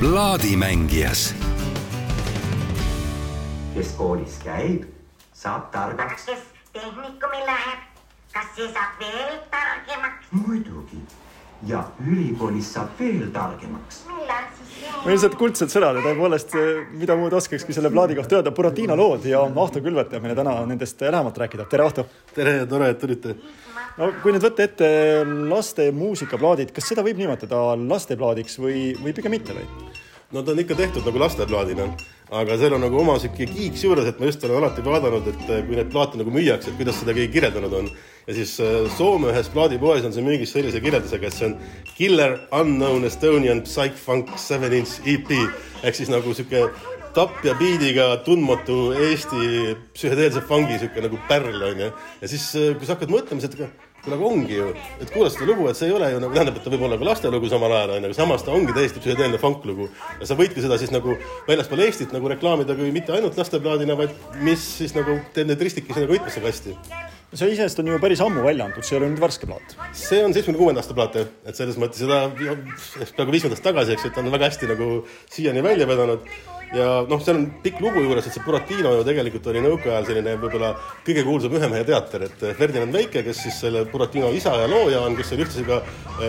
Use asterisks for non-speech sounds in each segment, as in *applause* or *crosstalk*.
plaadimängijas. kes koolis käib, saab targaks. kes tehnikumi läheb, kas see saab veel targemaks? muidugi ja ülikoolis saab veel targemaks. millal siis veel? millised kuldsed sõnad ja tõepoolest, mida muud oskakski selle plaadi kohta öelda, Buratino lood ja Ahto Külvet jääb meile täna nendest lähemalt rääkida. tere, Ahto! tere, tore, et tulite. No kui nüüd võtta ette laste muusikaplaadid, kas seda võib nimetada lasteplaadiks või, või pigem mitte või? no ta on ikka tehtud nagu lasteplaadina, aga seal on nagu oma sihuke kiiks juures, et ma just olen alati vaadanud, et kui neid plaate nagu müüakse, et kuidas seda keegi kirjeldanud on. ja siis äh, Soome ühes plaadipoes on see müügis sellise kirjeldusega, et see on Killer Unknown Estonian Psych Funk Seven Inch EP ehk siis nagu sihuke tapja biidiga tundmatu Eesti psühhedeelse fungi sihuke nagu pärl onju. ja siis, äh, kui sa hakkad mõtlema, siis et kuule, aga ongi ju, et kuula seda lugu, et see ei ole ju nagu, tähendab, et ta võib olla ka lastelugu samal ajal, onju, aga samas ta ongi täiesti psühhedeelne funklugu. ja sa võidki seda siis nagu väljaspool Eestit nagu reklaamida kui mitte ainult lasteplaadina, vaid mis siis nagu teeb neid ristikesi nagu mitmesse kasti. see iseenesest on ju päris ammu välja antud, see ei ole nüüd värske plaat. see on seitsmekümne kuuenda aasta plaat jah, et selles mõttes seda peaaegu viis aastat tagasi, eks ju, et ta on väga hästi nagu siiani välja vedanud ja noh, seal on pikk lugu juures, et see Buratino ju tegelikult oli nõukaajal selline võib-olla kõige kuulsam ühemehe teater, et Ferdinand Väike, kes siis selle Buratino isa ja looja on, kes oli ühtlasi ka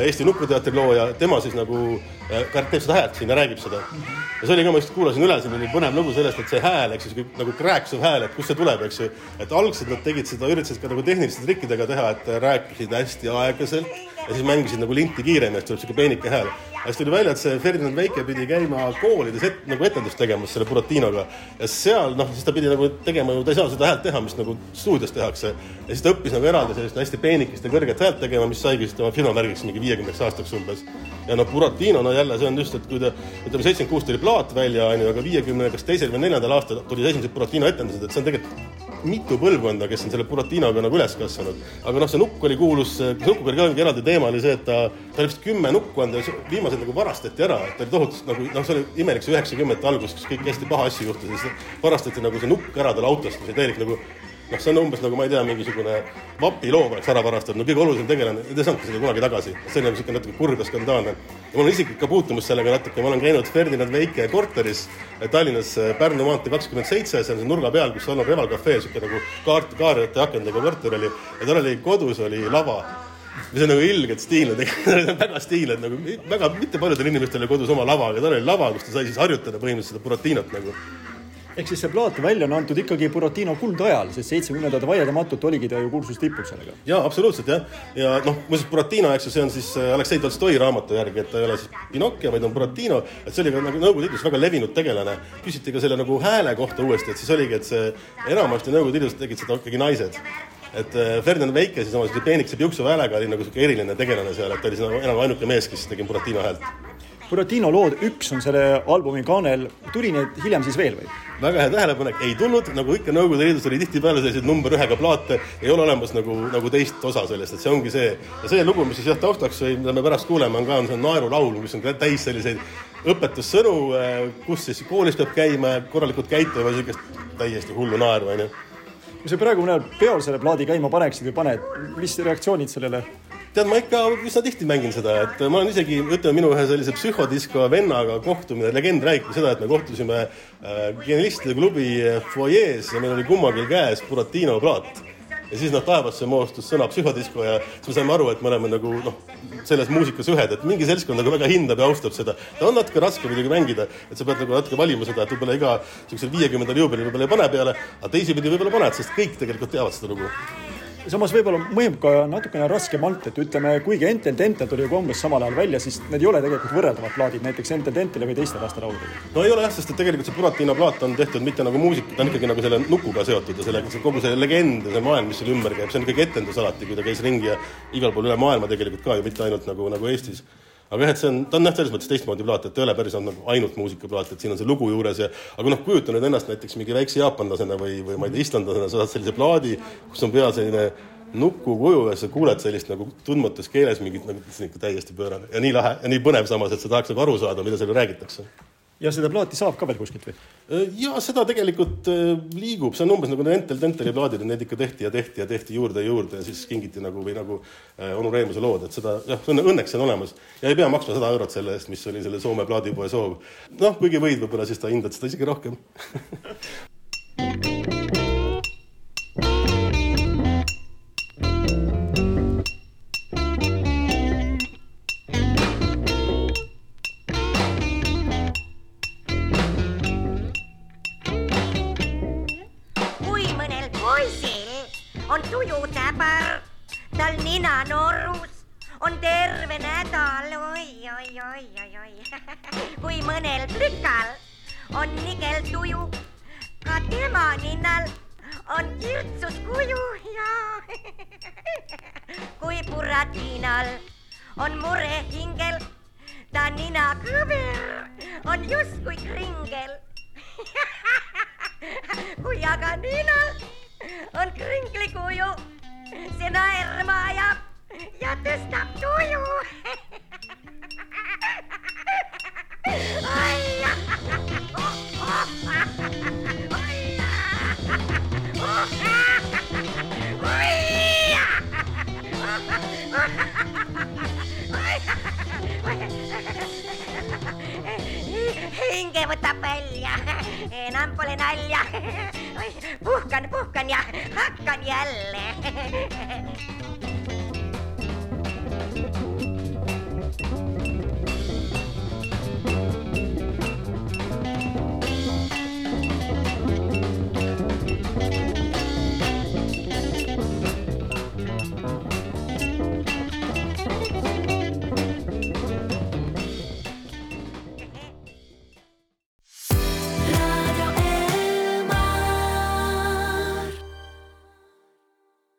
Eesti Nukuteatri looja, tema siis nagu teeb seda häält siin ja räägib seda. ja see oli ka, ma just kuulasin üle, siin oli põnev lugu sellest, et see hääl, eks ju, nagu krääksuv hääl, et kust see tuleb, eks ju. et algselt nad tegid seda, üritasid ka nagu tehniliste trikkidega teha, et rääkisid hästi aeglaselt ja siis mängisid nagu linti kiiremini, et tuleb sihuke peenike hääl siis tuli välja, et see Ferdinand Väike pidi käima koolides et, nagu etendust tegemas selle Buratinoga ja seal noh, siis ta pidi nagu tegema ju, ta ei saa seda häält teha, mis nagu stuudios tehakse. ja siis ta õppis nagu eraldi sellist hästi peenikest ja kõrget häält tegema, mis saigi siis tema firmamärgiks mingi viiekümneks aastaks umbes. ja noh, Buratino, no jälle see on just, et kui ta ütleme, seitsekümmend kuus tuli plaat välja, onju, aga viiekümne kas teisel või neljandal aastal tulid esimesed Buratino etendused, et see on tegelikult mitu põlvkonda, kes on selle Buratinoga nagu üles kasvanud. aga noh, see nukk oli kuulus, nukuga oli ka mingi eraldi teema oli see, et ta, ta oli vist kümme nukku andnud ja viimased nagu varastati ära, et ta oli tohutult nagu noh, see oli imelik see üheksakümnendate algus, kus kõik hästi paha asju juhtus ja siis varastati nagu see nukk ära tal autost, see täielik nagu noh, see on umbes nagu ma ei tea, mingisugune vapiloom oleks ära varastatud, no kõige olulisem tegelane, ei saanudki seda kunagi tagasi. see on nagu niisugune natuke kurb ja skandaalne. ja mul on isiklik ka puutumus sellega natuke, ma olen käinud Ferdinand Väike korteris Tallinnas Pärnu maantee kakskümmend seitse, see nurga peal, kus on Reval Cafe, niisugune nagu kaart, kaarjate akendega korter oli. Ja tal oli kodus oli lava. Mis on nagu ilgelt stiilne, *laughs* tegelikult väga stiilne, et nagu. Väga mitte paljudel inimestel oli kodus oma lava, aga tal oli lava, kus ta sai siis harjutada põhimõtteliselt seda Buratinot nagu ehk siis see plaat välja on antud ikkagi Buratino kuldajal, sest seitsmekümnendad vaieldamatult oligi ta ju kuulsus tipul sellega. jaa, absoluutselt jah. ja noh, muuseas Buratino, eks ju, see on siis Aleksei Tolstoi raamatu järgi, et ta ei ole siis Pinocchio, vaid on Buratino, et see oli ka nagu Nõukogude Liidus väga levinud tegelane. küsiti ka selle nagu hääle kohta uuesti, et siis oligi, et see enamasti Nõukogude Liidus tegid seda ikkagi naised et Ferdinand Väike siis oma peenikese piuksuva häälega oli nagu sihuke eriline tegelane seal, et ta oli siis nagu enam ainuke mees, kes tegi Buratino häält. Buratino lood üks on selle albumi kaanel, tuli neid hiljem siis veel või? väga hea tähelepanek, ei tulnud, nagu ikka Nõukogude Liidus oli tihtipeale selliseid number ühega plaate, ei ole olemas nagu, nagu teist osa sellest, et see ongi see. ja see lugu, mis siis jah taustaks või mida me pärast kuuleme, on ka, on see naerulaul, mis on täis selliseid õpetussõnu, kus siis koolis peab käima, korralikult käituma, niisugust täiesti hullu naeru, onju kui sa praegu mõnel peol selle plaadi käima paneksid või paned, mis reaktsioonid sellele? Tead, ma ikka üsna tihti mängin seda, et ma olen isegi, ütleme minu ühe sellise psühhodisko vennaga kohtumine, legend räägib seda, et me kohtusime äh, genialistide klubi fuajees ja meil oli kummalgi käes Buratino plaat. Ja siis noh, taevasse moostus sõna psühhodisko ja siis me saime aru, et me oleme nagu noh, selles muusikas ühed, et mingi seltskond nagu väga hindab ja austab seda. ta on natuke raske muidugi mängida, et sa pead nagu natuke valima seda, et võib-olla iga niisugusel viiekümnendal juubelil võib-olla ei pane peale, aga teisipidi võib-olla paned, sest kõik tegelikult teavad seda lugu samas võib-olla mõjub ka natukene raskemalt, et ütleme, kuigi Entel Tentel tuli juba umbes samal ajal välja, siis need ei ole tegelikult võrreldavad plaadid näiteks Entel Tentile või teiste lastelauludega. no ei ole jah, sest et tegelikult see Buratino plaat on tehtud mitte nagu muusika, ta on ikkagi nagu selle nukuga seotud ja selle, see kogu see legend ja see maailm, mis selle ümber käib, see on ikkagi etendus alati, kui ta käis ringi ja igal pool üle maailma tegelikult ka ju mitte ainult nagu, nagu Eestis aga jah, et see on, ta on jah, selles mõttes teistmoodi plaat, et ei ole päris nagu ainult muusikaplaat, et siin on see lugu juures ja aga noh, kujuta nüüd ennast näiteks mingi väikse jaapanlasena või, või ma ei tea, islandlasena, sa saad sellise plaadi, kus on peal selline nuku kuju ja sa kuuled sellist nagu tundmatus keeles mingit nagu ikka täiesti pöörane. Ja nii lahe ja nii põnev samas, et sa tahaks nagu aru saada, mida seal räägitakse ja seda plaati saab ka veel kuskilt või? ja seda tegelikult äh, liigub, see on umbes nagu need Entel Dentali plaadid, need ikka tehti ja tehti ja tehti juurde ja juurde ja siis kingiti nagu või nagu äh, onu Reemuse lood, et seda jah, see on õnneks see on olemas ja ei pea maksma sada eurot selle eest, mis oli selle Soome plaadipoe soov. noh, kuigi võid võib-olla siis ta hindad seda isegi rohkem. *laughs* tuju täbar, tal nina norus, on terve nädal, oi, oi, oi, oi, oi. *laughs* kui mõnel plikal on nigel tuju, ka tema ninnal on kirtsus kuju. Ja *laughs* kui Buratinal on mure hingel, ta nina kõver on justkui kringel. *laughs* Kui aga ninal on kringlikuju, see naerma ajab ja tõstab tuju. Nampolen Alja. Puhkan, puhkan ja hakkan jälleen.